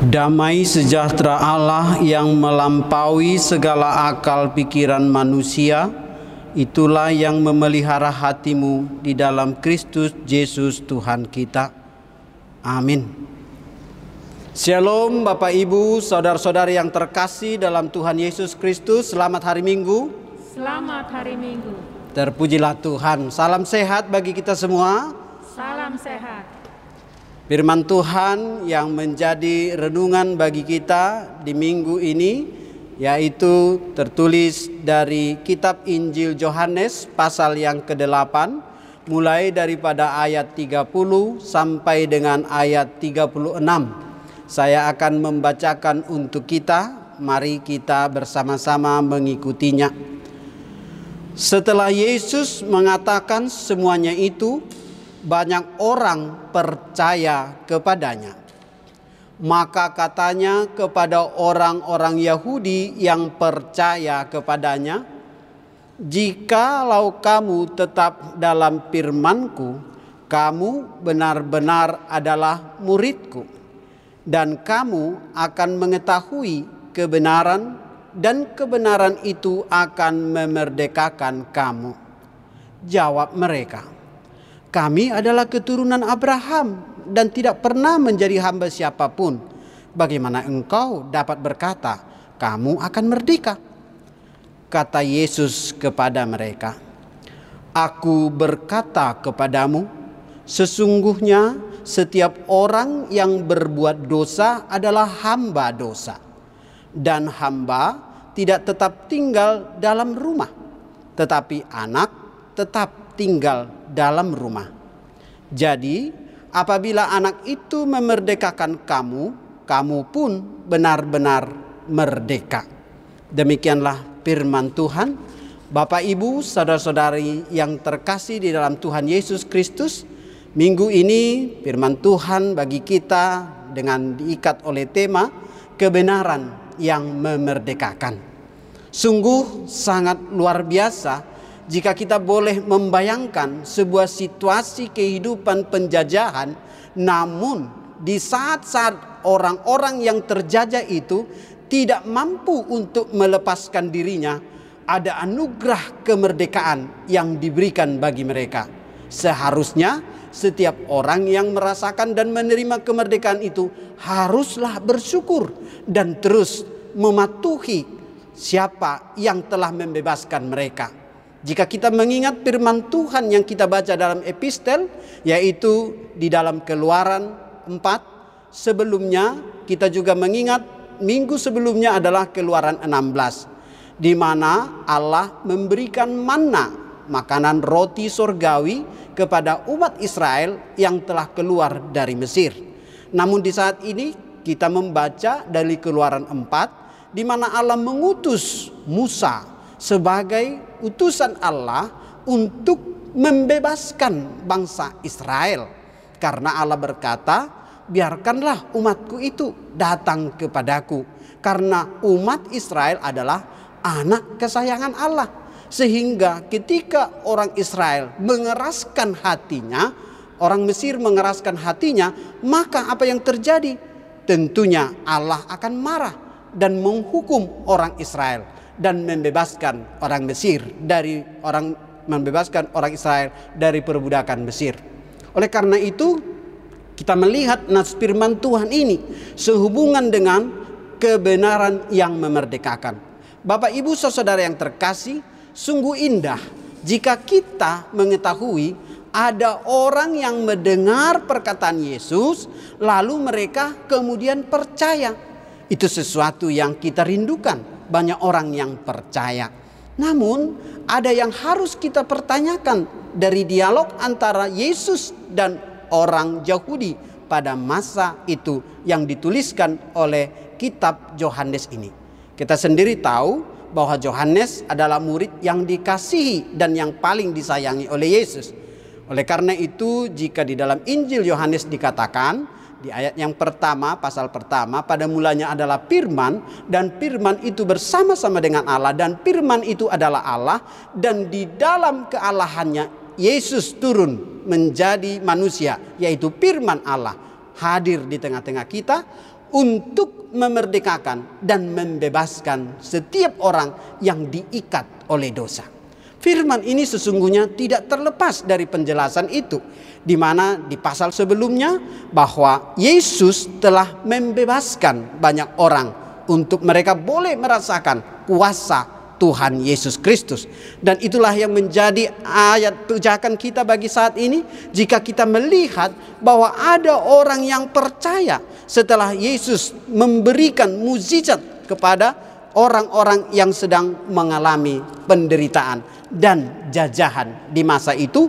Damai sejahtera Allah yang melampaui segala akal pikiran manusia, itulah yang memelihara hatimu di dalam Kristus Yesus Tuhan kita. Amin. Shalom Bapak Ibu, saudara-saudari yang terkasih dalam Tuhan Yesus Kristus. Selamat hari Minggu. Selamat hari Minggu. Terpujilah Tuhan. Salam sehat bagi kita semua. Salam sehat. Firman Tuhan yang menjadi renungan bagi kita di minggu ini yaitu tertulis dari kitab Injil Yohanes pasal yang ke-8 mulai daripada ayat 30 sampai dengan ayat 36. Saya akan membacakan untuk kita, mari kita bersama-sama mengikutinya. Setelah Yesus mengatakan semuanya itu, banyak orang percaya kepadanya. Maka katanya kepada orang-orang Yahudi yang percaya kepadanya, "Jikalau kamu tetap dalam firman-Ku, kamu benar-benar adalah murid-Ku, dan kamu akan mengetahui kebenaran, dan kebenaran itu akan memerdekakan kamu." Jawab mereka, kami adalah keturunan Abraham dan tidak pernah menjadi hamba siapa pun. Bagaimana engkau dapat berkata, "Kamu akan merdeka"? Kata Yesus kepada mereka, "Aku berkata kepadamu, sesungguhnya setiap orang yang berbuat dosa adalah hamba dosa, dan hamba tidak tetap tinggal dalam rumah, tetapi anak tetap tinggal dalam rumah. Jadi, apabila anak itu memerdekakan kamu, kamu pun benar-benar merdeka. Demikianlah firman Tuhan. Bapak, Ibu, saudara-saudari yang terkasih di dalam Tuhan Yesus Kristus, minggu ini firman Tuhan bagi kita dengan diikat oleh tema kebenaran yang memerdekakan. Sungguh sangat luar biasa jika kita boleh membayangkan sebuah situasi kehidupan penjajahan, namun di saat-saat orang-orang yang terjajah itu tidak mampu untuk melepaskan dirinya, ada anugerah kemerdekaan yang diberikan bagi mereka. Seharusnya setiap orang yang merasakan dan menerima kemerdekaan itu haruslah bersyukur dan terus mematuhi siapa yang telah membebaskan mereka. Jika kita mengingat firman Tuhan yang kita baca dalam epistel, yaitu di dalam keluaran 4, sebelumnya kita juga mengingat minggu sebelumnya adalah keluaran 16, di mana Allah memberikan manna, makanan roti sorgawi kepada umat Israel yang telah keluar dari Mesir. Namun di saat ini kita membaca dari keluaran 4, di mana Allah mengutus Musa sebagai utusan Allah untuk membebaskan bangsa Israel. Karena Allah berkata, biarkanlah umatku itu datang kepadaku. Karena umat Israel adalah anak kesayangan Allah. Sehingga ketika orang Israel mengeraskan hatinya, orang Mesir mengeraskan hatinya, maka apa yang terjadi? Tentunya Allah akan marah dan menghukum orang Israel dan membebaskan orang Mesir dari orang membebaskan orang Israel dari perbudakan Mesir. Oleh karena itu kita melihat nas firman Tuhan ini sehubungan dengan kebenaran yang memerdekakan. Bapak Ibu Saudara yang terkasih, sungguh indah jika kita mengetahui ada orang yang mendengar perkataan Yesus lalu mereka kemudian percaya. Itu sesuatu yang kita rindukan banyak orang yang percaya. Namun, ada yang harus kita pertanyakan dari dialog antara Yesus dan orang Yahudi pada masa itu yang dituliskan oleh kitab Yohanes ini. Kita sendiri tahu bahwa Yohanes adalah murid yang dikasihi dan yang paling disayangi oleh Yesus. Oleh karena itu, jika di dalam Injil Yohanes dikatakan di ayat yang pertama, pasal pertama, pada mulanya adalah firman dan firman itu bersama-sama dengan Allah dan firman itu adalah Allah dan di dalam kealahannya Yesus turun menjadi manusia yaitu firman Allah hadir di tengah-tengah kita untuk memerdekakan dan membebaskan setiap orang yang diikat oleh dosa. Firman ini sesungguhnya tidak terlepas dari penjelasan itu di mana di pasal sebelumnya bahwa Yesus telah membebaskan banyak orang untuk mereka boleh merasakan kuasa Tuhan Yesus Kristus. Dan itulah yang menjadi ayat pijakan kita bagi saat ini jika kita melihat bahwa ada orang yang percaya setelah Yesus memberikan mukjizat kepada orang-orang yang sedang mengalami penderitaan dan jajahan di masa itu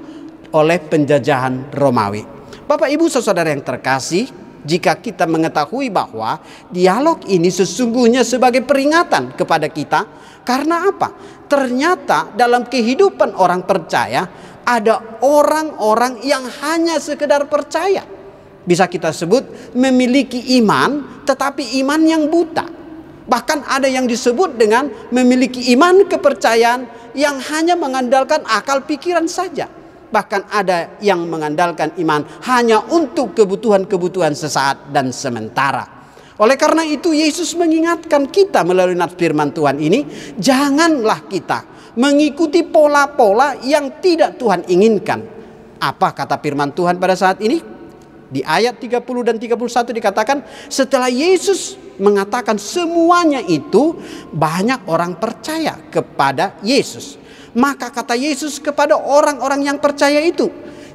oleh penjajahan Romawi. Bapak Ibu Saudara yang terkasih, jika kita mengetahui bahwa dialog ini sesungguhnya sebagai peringatan kepada kita karena apa? Ternyata dalam kehidupan orang percaya ada orang-orang yang hanya sekedar percaya. Bisa kita sebut memiliki iman tetapi iman yang buta. Bahkan ada yang disebut dengan memiliki iman kepercayaan yang hanya mengandalkan akal pikiran saja. Bahkan ada yang mengandalkan iman hanya untuk kebutuhan-kebutuhan sesaat dan sementara. Oleh karena itu Yesus mengingatkan kita melalui nats firman Tuhan ini, janganlah kita mengikuti pola-pola yang tidak Tuhan inginkan. Apa kata firman Tuhan pada saat ini? Di ayat 30 dan 31 dikatakan setelah Yesus mengatakan semuanya itu banyak orang percaya kepada Yesus. Maka kata Yesus kepada orang-orang yang percaya itu,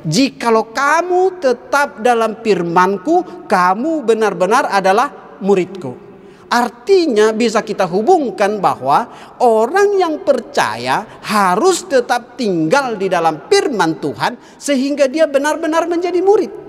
Jikalau kamu tetap dalam firmanku, kamu benar-benar adalah muridku. Artinya bisa kita hubungkan bahwa orang yang percaya harus tetap tinggal di dalam firman Tuhan sehingga dia benar-benar menjadi murid.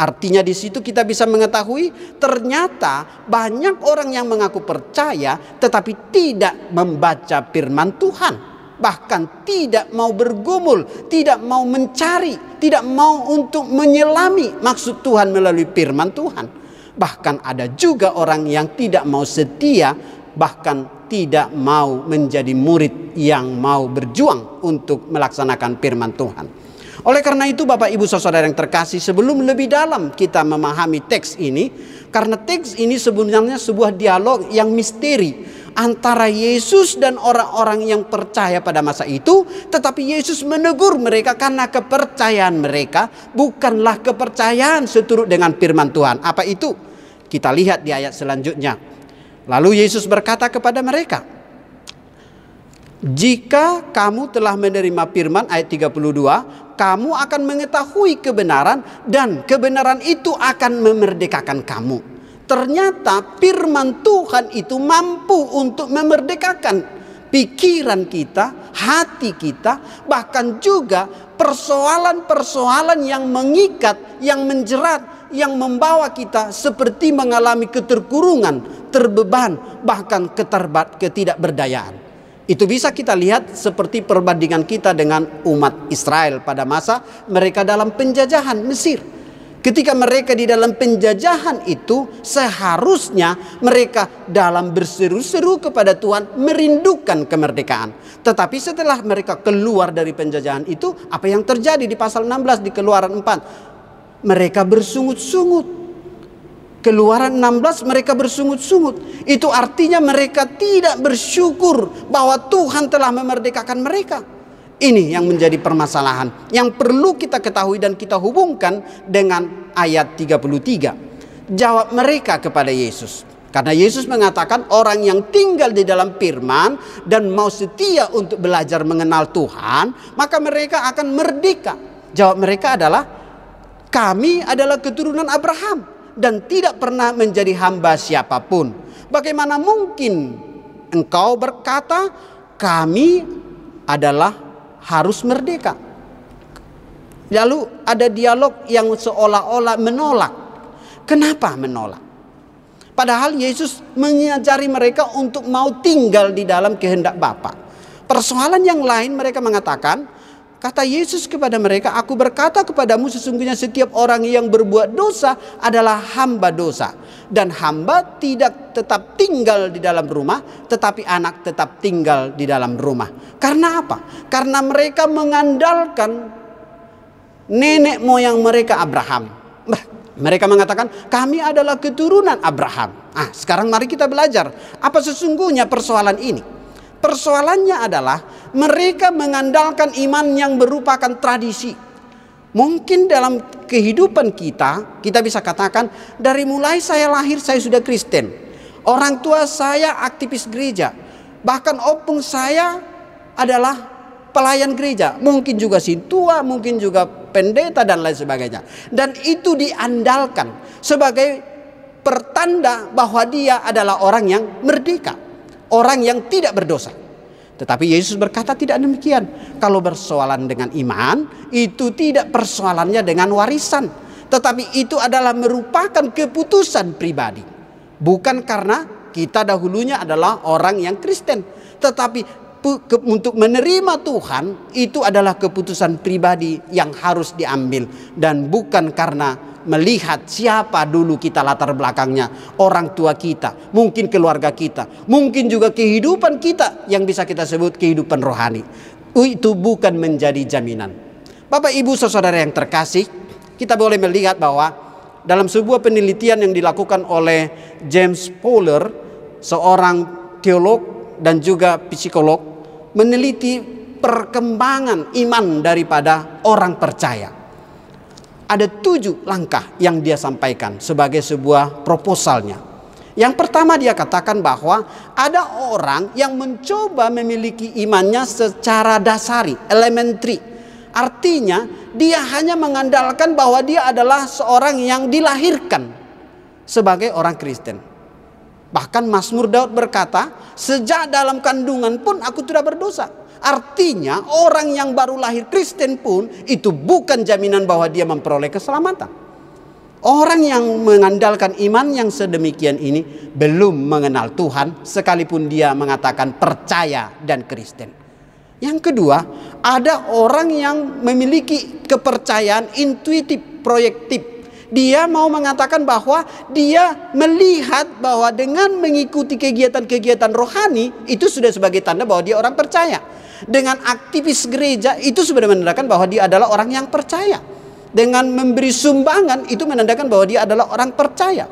Artinya di situ kita bisa mengetahui ternyata banyak orang yang mengaku percaya tetapi tidak membaca firman Tuhan. Bahkan tidak mau bergumul, tidak mau mencari, tidak mau untuk menyelami maksud Tuhan melalui firman Tuhan. Bahkan ada juga orang yang tidak mau setia, bahkan tidak mau menjadi murid yang mau berjuang untuk melaksanakan firman Tuhan. Oleh karena itu Bapak Ibu Saudara yang terkasih sebelum lebih dalam kita memahami teks ini karena teks ini sebenarnya sebuah dialog yang misteri antara Yesus dan orang-orang yang percaya pada masa itu tetapi Yesus menegur mereka karena kepercayaan mereka bukanlah kepercayaan seturut dengan firman Tuhan. Apa itu? Kita lihat di ayat selanjutnya. Lalu Yesus berkata kepada mereka, jika kamu telah menerima firman ayat 32, kamu akan mengetahui kebenaran dan kebenaran itu akan memerdekakan kamu. Ternyata firman Tuhan itu mampu untuk memerdekakan pikiran kita, hati kita, bahkan juga persoalan-persoalan yang mengikat, yang menjerat, yang membawa kita seperti mengalami keterkurungan, terbeban, bahkan keterbat ketidakberdayaan. Itu bisa kita lihat seperti perbandingan kita dengan umat Israel pada masa mereka dalam penjajahan Mesir. Ketika mereka di dalam penjajahan itu seharusnya mereka dalam berseru-seru kepada Tuhan merindukan kemerdekaan. Tetapi setelah mereka keluar dari penjajahan itu apa yang terjadi di pasal 16 di Keluaran 4? mereka bersungut-sungut. Keluaran 16 mereka bersungut-sungut. Itu artinya mereka tidak bersyukur bahwa Tuhan telah memerdekakan mereka. Ini yang menjadi permasalahan yang perlu kita ketahui dan kita hubungkan dengan ayat 33. Jawab mereka kepada Yesus. Karena Yesus mengatakan orang yang tinggal di dalam firman dan mau setia untuk belajar mengenal Tuhan, maka mereka akan merdeka. Jawab mereka adalah kami adalah keturunan Abraham dan tidak pernah menjadi hamba siapa pun. Bagaimana mungkin engkau berkata kami adalah harus merdeka? Lalu ada dialog yang seolah-olah menolak. Kenapa menolak? Padahal Yesus mengajari mereka untuk mau tinggal di dalam kehendak Bapa. Persoalan yang lain mereka mengatakan, Kata Yesus kepada mereka, "Aku berkata kepadamu, sesungguhnya setiap orang yang berbuat dosa adalah hamba dosa, dan hamba tidak tetap tinggal di dalam rumah, tetapi anak tetap tinggal di dalam rumah." Karena apa? Karena mereka mengandalkan nenek moyang mereka Abraham. Mereka mengatakan kami adalah keturunan Abraham. Ah, sekarang mari kita belajar apa sesungguhnya persoalan ini. Persoalannya adalah mereka mengandalkan iman yang merupakan tradisi. Mungkin dalam kehidupan kita, kita bisa katakan dari mulai saya lahir saya sudah Kristen. Orang tua saya aktivis gereja. Bahkan opung saya adalah pelayan gereja. Mungkin juga si tua, mungkin juga pendeta dan lain sebagainya. Dan itu diandalkan sebagai pertanda bahwa dia adalah orang yang merdeka. Orang yang tidak berdosa. Tetapi Yesus berkata tidak demikian. Kalau bersoalan dengan iman, itu tidak persoalannya dengan warisan. Tetapi itu adalah merupakan keputusan pribadi. Bukan karena kita dahulunya adalah orang yang Kristen. Tetapi untuk menerima Tuhan itu adalah keputusan pribadi yang harus diambil dan bukan karena melihat siapa dulu kita latar belakangnya, orang tua kita, mungkin keluarga kita, mungkin juga kehidupan kita yang bisa kita sebut kehidupan rohani. Itu bukan menjadi jaminan. Bapak Ibu Saudara yang terkasih, kita boleh melihat bahwa dalam sebuah penelitian yang dilakukan oleh James Fowler, seorang teolog dan juga psikolog meneliti perkembangan iman daripada orang percaya. Ada tujuh langkah yang dia sampaikan sebagai sebuah proposalnya. Yang pertama dia katakan bahwa ada orang yang mencoba memiliki imannya secara dasari, elementary. Artinya dia hanya mengandalkan bahwa dia adalah seorang yang dilahirkan sebagai orang Kristen. Bahkan Mazmur Daud berkata, sejak dalam kandungan pun aku tidak berdosa. Artinya orang yang baru lahir Kristen pun itu bukan jaminan bahwa dia memperoleh keselamatan. Orang yang mengandalkan iman yang sedemikian ini belum mengenal Tuhan sekalipun dia mengatakan percaya dan Kristen. Yang kedua, ada orang yang memiliki kepercayaan intuitif, proyektif dia mau mengatakan bahwa dia melihat bahwa dengan mengikuti kegiatan-kegiatan rohani itu sudah sebagai tanda bahwa dia orang percaya. Dengan aktivis gereja itu sudah menandakan bahwa dia adalah orang yang percaya. Dengan memberi sumbangan itu menandakan bahwa dia adalah orang percaya.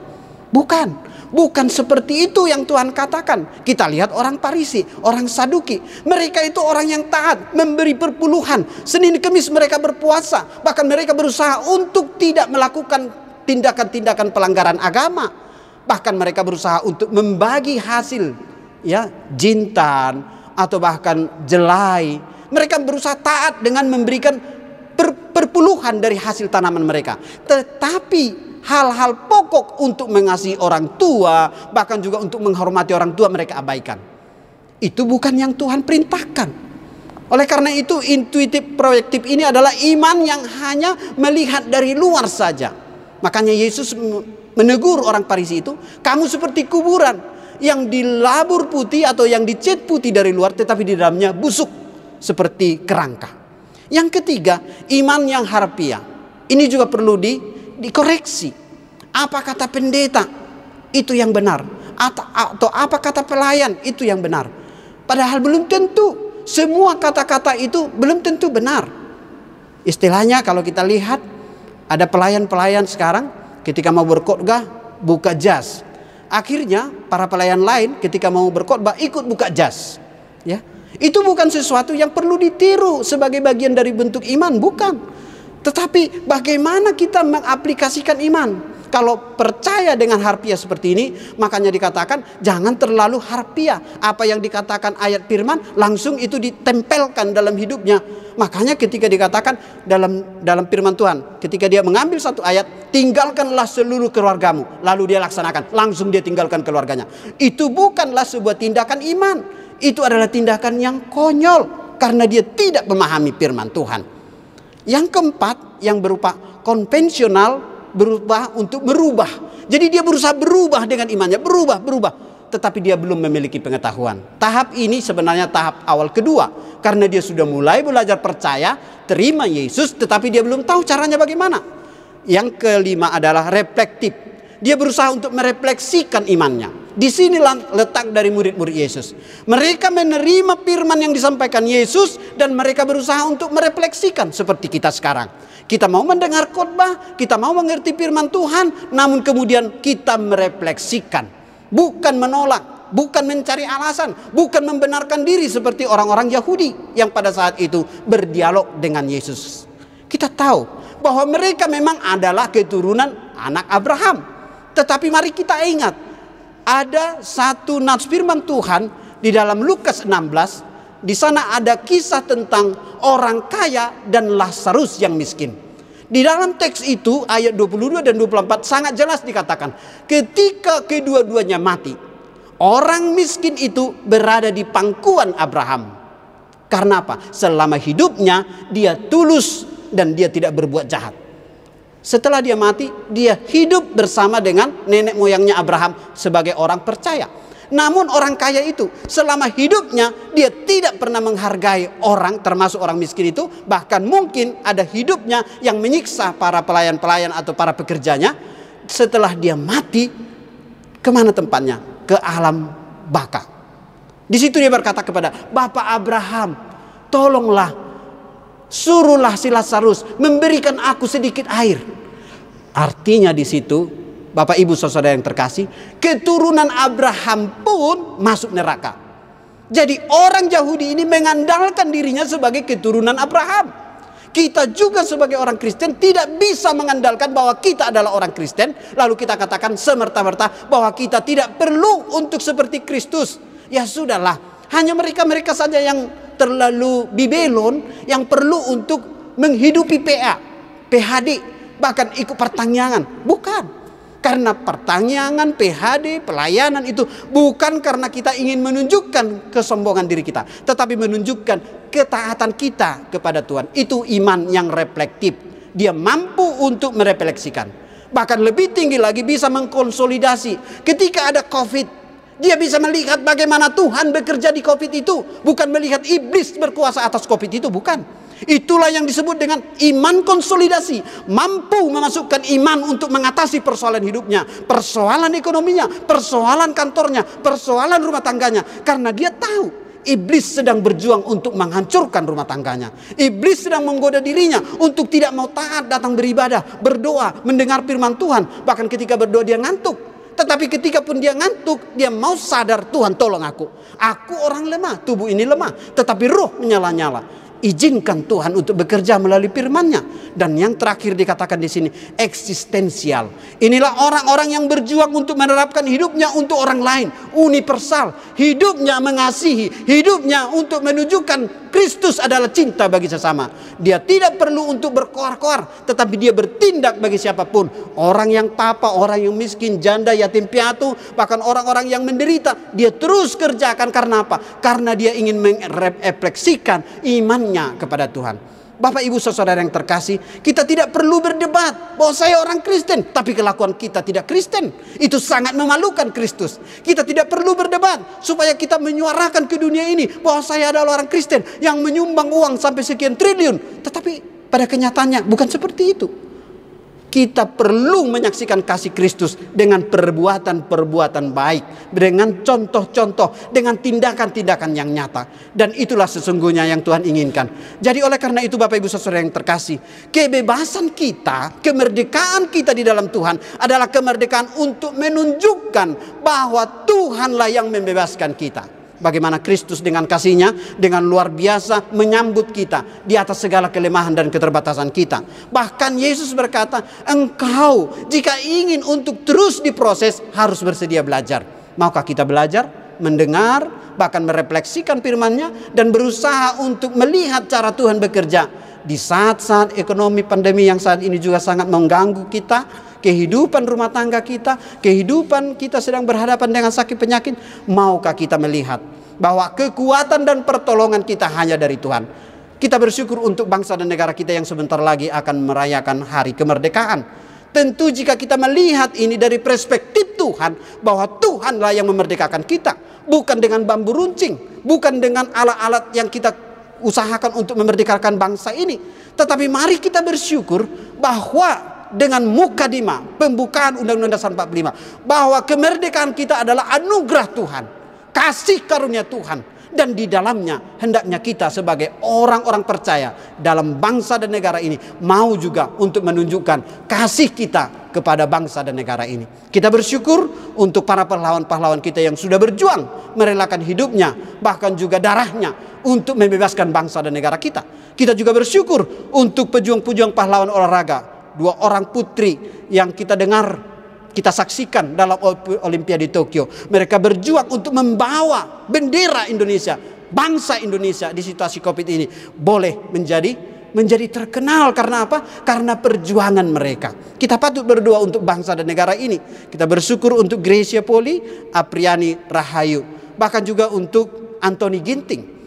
Bukan. Bukan seperti itu yang Tuhan katakan. Kita lihat orang Parisi, orang Saduki. Mereka itu orang yang taat, memberi perpuluhan. Senin Kemis mereka berpuasa. Bahkan mereka berusaha untuk tidak melakukan tindakan-tindakan pelanggaran agama. Bahkan mereka berusaha untuk membagi hasil ya jintan atau bahkan jelai. Mereka berusaha taat dengan memberikan per, perpuluhan dari hasil tanaman mereka. Tetapi hal-hal pokok untuk mengasihi orang tua, bahkan juga untuk menghormati orang tua mereka abaikan. Itu bukan yang Tuhan perintahkan. Oleh karena itu intuitif proyektif ini adalah iman yang hanya melihat dari luar saja. Makanya Yesus menegur orang Parisi itu, kamu seperti kuburan yang dilabur putih atau yang dicet putih dari luar tetapi di dalamnya busuk seperti kerangka. Yang ketiga, iman yang harfiah. Ini juga perlu di dikoreksi. Apa kata pendeta? Itu yang benar. Atau apa kata pelayan? Itu yang benar. Padahal belum tentu. Semua kata-kata itu belum tentu benar. Istilahnya kalau kita lihat ada pelayan-pelayan sekarang ketika mau berkhotbah buka jas. Akhirnya para pelayan lain ketika mau berkhotbah ikut buka jas. Ya. Itu bukan sesuatu yang perlu ditiru sebagai bagian dari bentuk iman, bukan. Tetapi bagaimana kita mengaplikasikan iman? Kalau percaya dengan harfiah seperti ini, makanya dikatakan jangan terlalu harfiah. Apa yang dikatakan ayat firman langsung itu ditempelkan dalam hidupnya. Makanya ketika dikatakan dalam dalam firman Tuhan, ketika dia mengambil satu ayat, tinggalkanlah seluruh keluargamu, lalu dia laksanakan, langsung dia tinggalkan keluarganya. Itu bukanlah sebuah tindakan iman. Itu adalah tindakan yang konyol karena dia tidak memahami firman Tuhan. Yang keempat yang berupa konvensional berubah untuk merubah. Jadi dia berusaha berubah dengan imannya, berubah, berubah. Tetapi dia belum memiliki pengetahuan. Tahap ini sebenarnya tahap awal kedua. Karena dia sudah mulai belajar percaya, terima Yesus, tetapi dia belum tahu caranya bagaimana. Yang kelima adalah reflektif. Dia berusaha untuk merefleksikan imannya. Di sinilah letak dari murid-murid Yesus. Mereka menerima firman yang disampaikan Yesus dan mereka berusaha untuk merefleksikan seperti kita sekarang. Kita mau mendengar khotbah, kita mau mengerti firman Tuhan, namun kemudian kita merefleksikan, bukan menolak, bukan mencari alasan, bukan membenarkan diri seperti orang-orang Yahudi yang pada saat itu berdialog dengan Yesus. Kita tahu bahwa mereka memang adalah keturunan anak Abraham. Tetapi mari kita ingat, ada satu nats firman Tuhan di dalam Lukas 16, di sana ada kisah tentang orang kaya dan Lazarus yang miskin. Di dalam teks itu ayat 22 dan 24 sangat jelas dikatakan ketika kedua-duanya mati orang miskin itu berada di pangkuan Abraham. Karena apa? Selama hidupnya dia tulus dan dia tidak berbuat jahat. Setelah dia mati, dia hidup bersama dengan nenek moyangnya Abraham sebagai orang percaya. Namun orang kaya itu selama hidupnya dia tidak pernah menghargai orang termasuk orang miskin itu. Bahkan mungkin ada hidupnya yang menyiksa para pelayan-pelayan atau para pekerjanya. Setelah dia mati, ke mana tempatnya? Ke alam baka. Di situ dia berkata kepada Bapak Abraham, tolonglah Suruhlah si Lazarus memberikan aku sedikit air. Artinya di situ, Bapak Ibu Saudara yang terkasih, keturunan Abraham pun masuk neraka. Jadi orang Yahudi ini mengandalkan dirinya sebagai keturunan Abraham. Kita juga sebagai orang Kristen tidak bisa mengandalkan bahwa kita adalah orang Kristen. Lalu kita katakan semerta-merta bahwa kita tidak perlu untuk seperti Kristus. Ya sudahlah, hanya mereka-mereka saja yang terlalu bibelon yang perlu untuk menghidupi PA, PHD, bahkan ikut pertanyaan. Bukan. Karena pertanyaan, PHD, pelayanan itu bukan karena kita ingin menunjukkan kesombongan diri kita, tetapi menunjukkan ketaatan kita kepada Tuhan. Itu iman yang reflektif. Dia mampu untuk merefleksikan. Bahkan lebih tinggi lagi bisa mengkonsolidasi. Ketika ada COVID, dia bisa melihat bagaimana Tuhan bekerja di COVID itu. Bukan melihat iblis berkuasa atas COVID itu, bukan. Itulah yang disebut dengan iman konsolidasi. Mampu memasukkan iman untuk mengatasi persoalan hidupnya. Persoalan ekonominya, persoalan kantornya, persoalan rumah tangganya. Karena dia tahu Iblis sedang berjuang untuk menghancurkan rumah tangganya. Iblis sedang menggoda dirinya untuk tidak mau taat datang beribadah, berdoa, mendengar firman Tuhan. Bahkan ketika berdoa dia ngantuk. Tetapi ketika pun dia ngantuk, dia mau sadar Tuhan tolong aku. Aku orang lemah, tubuh ini lemah. Tetapi roh menyala-nyala izinkan Tuhan untuk bekerja melalui firman-Nya. Dan yang terakhir dikatakan di sini eksistensial. Inilah orang-orang yang berjuang untuk menerapkan hidupnya untuk orang lain, universal. Hidupnya mengasihi, hidupnya untuk menunjukkan Kristus adalah cinta bagi sesama. Dia tidak perlu untuk berkoar-koar, tetapi dia bertindak bagi siapa pun. Orang yang papa, orang yang miskin, janda, yatim piatu, bahkan orang-orang yang menderita, dia terus kerjakan karena apa? Karena dia ingin merefleksikan iman imannya kepada Tuhan. Bapak ibu saudara yang terkasih, kita tidak perlu berdebat bahwa saya orang Kristen, tapi kelakuan kita tidak Kristen. Itu sangat memalukan Kristus. Kita tidak perlu berdebat supaya kita menyuarakan ke dunia ini bahwa saya adalah orang Kristen yang menyumbang uang sampai sekian triliun. Tetapi pada kenyataannya bukan seperti itu kita perlu menyaksikan kasih Kristus dengan perbuatan-perbuatan baik, dengan contoh-contoh, dengan tindakan-tindakan yang nyata. Dan itulah sesungguhnya yang Tuhan inginkan. Jadi oleh karena itu Bapak Ibu Saudara yang terkasih, kebebasan kita, kemerdekaan kita di dalam Tuhan adalah kemerdekaan untuk menunjukkan bahwa Tuhanlah yang membebaskan kita. Bagaimana Kristus dengan kasihnya dengan luar biasa menyambut kita di atas segala kelemahan dan keterbatasan kita. Bahkan Yesus berkata, engkau jika ingin untuk terus diproses harus bersedia belajar. Maukah kita belajar, mendengar, bahkan merefleksikan firman-Nya dan berusaha untuk melihat cara Tuhan bekerja di saat-saat ekonomi pandemi yang saat ini juga sangat mengganggu kita kehidupan rumah tangga kita, kehidupan kita sedang berhadapan dengan sakit penyakit, maukah kita melihat bahwa kekuatan dan pertolongan kita hanya dari Tuhan. Kita bersyukur untuk bangsa dan negara kita yang sebentar lagi akan merayakan hari kemerdekaan. Tentu jika kita melihat ini dari perspektif Tuhan bahwa Tuhanlah yang memerdekakan kita, bukan dengan bambu runcing, bukan dengan alat-alat yang kita usahakan untuk memerdekakan bangsa ini. Tetapi mari kita bersyukur bahwa dengan mukadimah pembukaan Undang-Undang Dasar 45 bahwa kemerdekaan kita adalah anugerah Tuhan, kasih karunia Tuhan dan di dalamnya hendaknya kita sebagai orang-orang percaya dalam bangsa dan negara ini mau juga untuk menunjukkan kasih kita kepada bangsa dan negara ini. Kita bersyukur untuk para pahlawan-pahlawan kita yang sudah berjuang merelakan hidupnya bahkan juga darahnya untuk membebaskan bangsa dan negara kita. Kita juga bersyukur untuk pejuang-pejuang pahlawan olahraga, dua orang putri yang kita dengar kita saksikan dalam Olimpiade Tokyo. Mereka berjuang untuk membawa bendera Indonesia, bangsa Indonesia di situasi Covid ini boleh menjadi menjadi terkenal karena apa? Karena perjuangan mereka. Kita patut berdoa untuk bangsa dan negara ini. Kita bersyukur untuk Gracia Poli, Apriani Rahayu, bahkan juga untuk Anthony Ginting.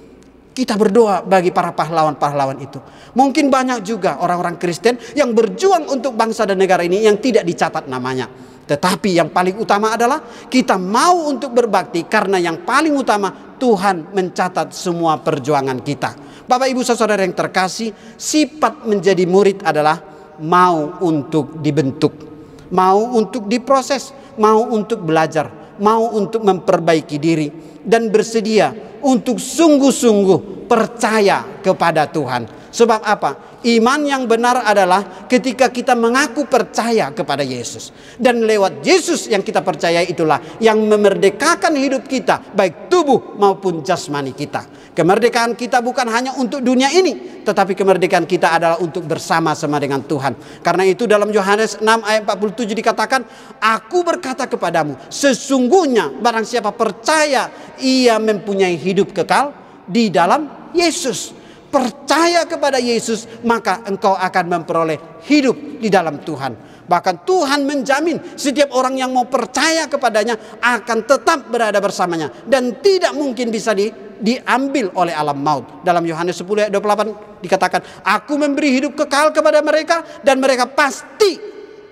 Kita berdoa bagi para pahlawan-pahlawan itu. Mungkin banyak juga orang-orang Kristen yang berjuang untuk bangsa dan negara ini yang tidak dicatat namanya. Tetapi yang paling utama adalah kita mau untuk berbakti karena yang paling utama Tuhan mencatat semua perjuangan kita. Bapak Ibu Saudara yang terkasih, sifat menjadi murid adalah mau untuk dibentuk, mau untuk diproses, mau untuk belajar, mau untuk memperbaiki diri dan bersedia untuk sungguh-sungguh percaya kepada Tuhan. Sebab apa? Iman yang benar adalah ketika kita mengaku percaya kepada Yesus. Dan lewat Yesus yang kita percaya itulah yang memerdekakan hidup kita, baik tubuh maupun jasmani kita. Kemerdekaan kita bukan hanya untuk dunia ini, tetapi kemerdekaan kita adalah untuk bersama-sama dengan Tuhan. Karena itu dalam Yohanes 6 ayat 47 dikatakan, Aku berkata kepadamu, sesungguhnya barang siapa percaya ia mempunyai hidup kekal di dalam Yesus percaya kepada Yesus, maka engkau akan memperoleh hidup di dalam Tuhan. Bahkan Tuhan menjamin setiap orang yang mau percaya kepadanya akan tetap berada bersamanya dan tidak mungkin bisa di, diambil oleh alam maut. Dalam Yohanes 10 ayat 28 dikatakan, "Aku memberi hidup kekal kepada mereka dan mereka pasti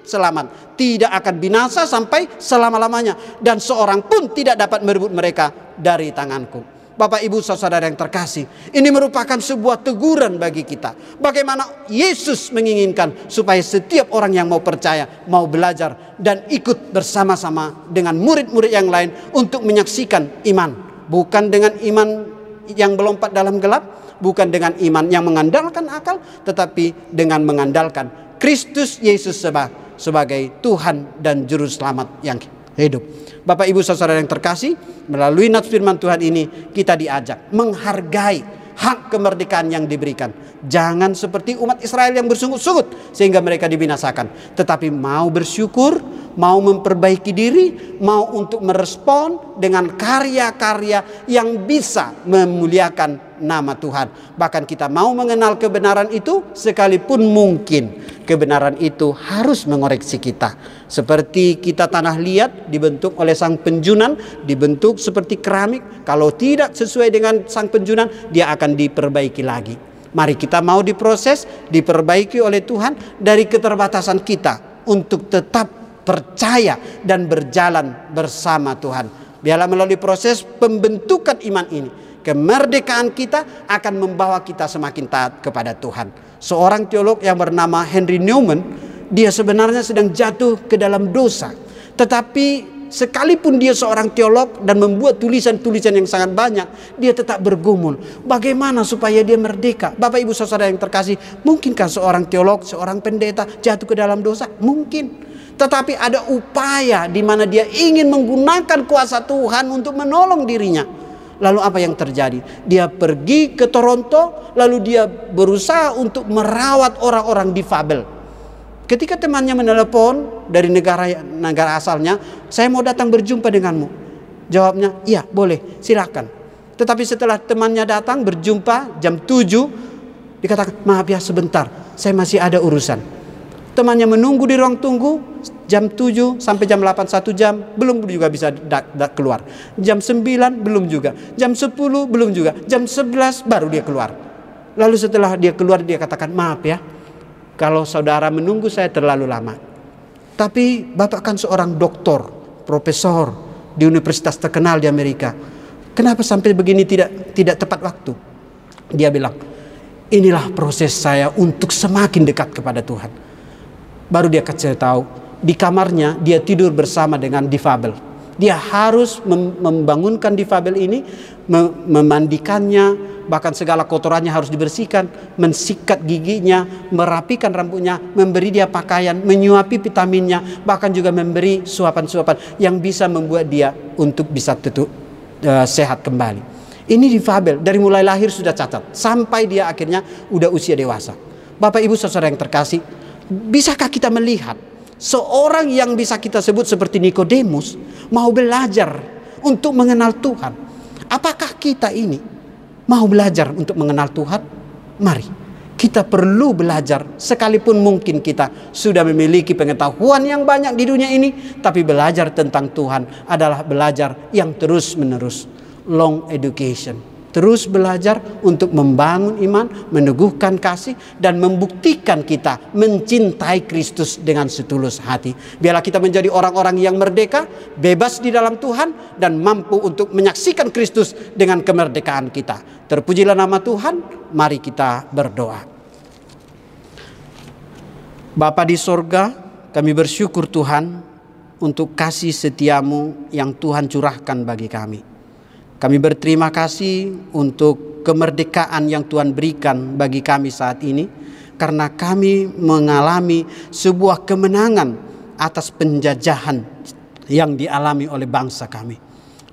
selamat, tidak akan binasa sampai selama-lamanya dan seorang pun tidak dapat merebut mereka dari tanganku." Bapak Ibu saudara yang terkasih, ini merupakan sebuah teguran bagi kita. Bagaimana Yesus menginginkan supaya setiap orang yang mau percaya, mau belajar dan ikut bersama-sama dengan murid-murid yang lain untuk menyaksikan iman, bukan dengan iman yang melompat dalam gelap, bukan dengan iman yang mengandalkan akal, tetapi dengan mengandalkan Kristus Yesus sebagai Tuhan dan juru selamat yang hidup. Bapak Ibu saudara yang terkasih, melalui nats firman Tuhan ini kita diajak menghargai hak kemerdekaan yang diberikan. Jangan seperti umat Israel yang bersungut-sungut sehingga mereka dibinasakan, tetapi mau bersyukur, mau memperbaiki diri, mau untuk merespon dengan karya-karya yang bisa memuliakan nama Tuhan. Bahkan kita mau mengenal kebenaran itu sekalipun mungkin kebenaran itu harus mengoreksi kita. Seperti kita tanah liat dibentuk oleh sang penjunan, dibentuk seperti keramik. Kalau tidak sesuai dengan sang penjunan, dia akan diperbaiki lagi. Mari kita mau diproses, diperbaiki oleh Tuhan dari keterbatasan kita untuk tetap percaya dan berjalan bersama Tuhan. Biarlah melalui proses pembentukan iman ini, kemerdekaan kita akan membawa kita semakin taat kepada Tuhan seorang teolog yang bernama Henry Newman, dia sebenarnya sedang jatuh ke dalam dosa. Tetapi sekalipun dia seorang teolog dan membuat tulisan-tulisan yang sangat banyak, dia tetap bergumul. Bagaimana supaya dia merdeka? Bapak Ibu saudara yang terkasih, mungkinkah seorang teolog, seorang pendeta jatuh ke dalam dosa? Mungkin. Tetapi ada upaya di mana dia ingin menggunakan kuasa Tuhan untuk menolong dirinya. Lalu apa yang terjadi? Dia pergi ke Toronto, lalu dia berusaha untuk merawat orang-orang difabel. Ketika temannya menelepon dari negara negara asalnya, saya mau datang berjumpa denganmu. Jawabnya, iya boleh, silakan. Tetapi setelah temannya datang berjumpa jam 7, dikatakan, maaf ya sebentar, saya masih ada urusan. Temannya menunggu di ruang tunggu, Jam 7 sampai jam 8 satu jam belum juga bisa da, da, keluar. Jam 9 belum juga. Jam 10 belum juga. Jam 11 baru dia keluar. Lalu setelah dia keluar dia katakan maaf ya. Kalau saudara menunggu saya terlalu lama. Tapi Bapak kan seorang doktor, profesor di universitas terkenal di Amerika. Kenapa sampai begini tidak tidak tepat waktu? Dia bilang, inilah proses saya untuk semakin dekat kepada Tuhan Baru dia kecil tahu di kamarnya dia tidur bersama dengan difabel. Dia harus membangunkan difabel ini, memandikannya, bahkan segala kotorannya harus dibersihkan, mensikat giginya, merapikan rambutnya, memberi dia pakaian, menyuapi vitaminnya, bahkan juga memberi suapan-suapan yang bisa membuat dia untuk bisa tutup uh, sehat kembali. Ini difabel dari mulai lahir sudah cacat sampai dia akhirnya udah usia dewasa. Bapak Ibu Saudara yang terkasih, bisakah kita melihat Seorang yang bisa kita sebut seperti Nikodemus mau belajar untuk mengenal Tuhan. Apakah kita ini mau belajar untuk mengenal Tuhan? Mari kita perlu belajar sekalipun mungkin kita sudah memiliki pengetahuan yang banyak di dunia ini tapi belajar tentang Tuhan adalah belajar yang terus menerus long education Terus belajar untuk membangun iman, meneguhkan kasih, dan membuktikan kita mencintai Kristus dengan setulus hati. Biarlah kita menjadi orang-orang yang merdeka, bebas di dalam Tuhan, dan mampu untuk menyaksikan Kristus dengan kemerdekaan kita. Terpujilah nama Tuhan, mari kita berdoa. Bapa di sorga, kami bersyukur Tuhan untuk kasih setiamu yang Tuhan curahkan bagi kami. Kami berterima kasih untuk kemerdekaan yang Tuhan berikan bagi kami saat ini karena kami mengalami sebuah kemenangan atas penjajahan yang dialami oleh bangsa kami.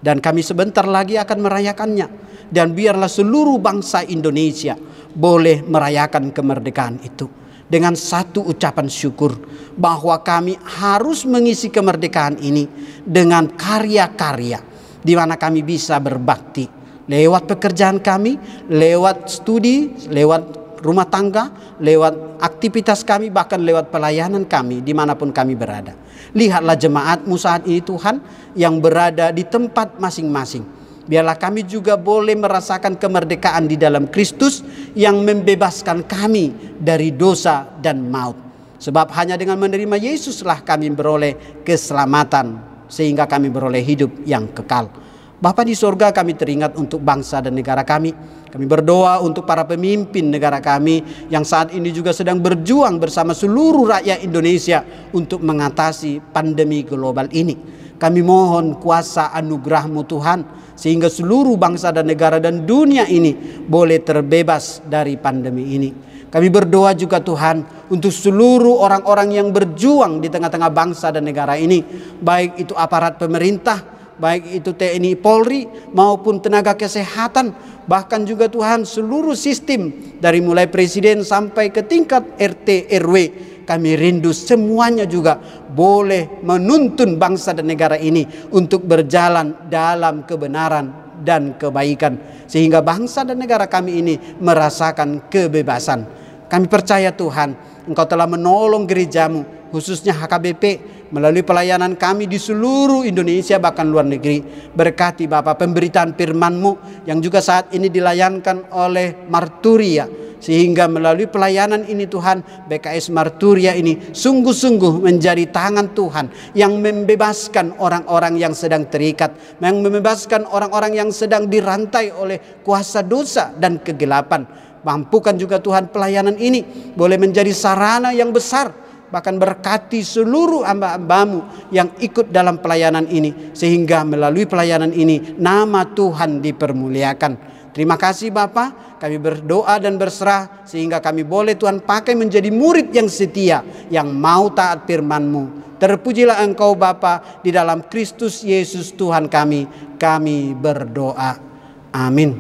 Dan kami sebentar lagi akan merayakannya. Dan biarlah seluruh bangsa Indonesia boleh merayakan kemerdekaan itu. Dengan satu ucapan syukur bahwa kami harus mengisi kemerdekaan ini dengan karya-karya di mana kami bisa berbakti lewat pekerjaan kami, lewat studi, lewat rumah tangga, lewat aktivitas kami, bahkan lewat pelayanan kami di mana pun kami berada. Lihatlah jemaatmu saat ini Tuhan yang berada di tempat masing-masing. Biarlah kami juga boleh merasakan kemerdekaan di dalam Kristus yang membebaskan kami dari dosa dan maut. Sebab hanya dengan menerima Yesuslah kami beroleh keselamatan sehingga kami beroleh hidup yang kekal. Bapa di sorga kami teringat untuk bangsa dan negara kami. Kami berdoa untuk para pemimpin negara kami yang saat ini juga sedang berjuang bersama seluruh rakyat Indonesia untuk mengatasi pandemi global ini. Kami mohon kuasa anugerahmu Tuhan sehingga seluruh bangsa dan negara dan dunia ini boleh terbebas dari pandemi ini. Kami berdoa juga Tuhan untuk seluruh orang-orang yang berjuang di tengah-tengah bangsa dan negara ini. Baik itu aparat pemerintah, baik itu TNI Polri maupun tenaga kesehatan. Bahkan juga Tuhan seluruh sistem dari mulai presiden sampai ke tingkat RT RW. Kami rindu semuanya juga boleh menuntun bangsa dan negara ini untuk berjalan dalam kebenaran dan kebaikan. Sehingga bangsa dan negara kami ini merasakan kebebasan kami percaya Tuhan, Engkau telah menolong gerejamu, khususnya HKBP, melalui pelayanan kami di seluruh Indonesia bahkan luar negeri. Berkati Bapak pemberitaan firman-Mu yang juga saat ini dilayankan oleh Marturia. Sehingga melalui pelayanan ini Tuhan BKS Marturia ini sungguh-sungguh menjadi tangan Tuhan yang membebaskan orang-orang yang sedang terikat. Yang membebaskan orang-orang yang sedang dirantai oleh kuasa dosa dan kegelapan Mampukan juga Tuhan pelayanan ini boleh menjadi sarana yang besar bahkan berkati seluruh hamba-hambamu yang ikut dalam pelayanan ini sehingga melalui pelayanan ini nama Tuhan dipermuliakan. Terima kasih Bapa, kami berdoa dan berserah sehingga kami boleh Tuhan pakai menjadi murid yang setia yang mau taat firman-Mu. Terpujilah Engkau Bapa di dalam Kristus Yesus Tuhan kami. Kami berdoa. Amin.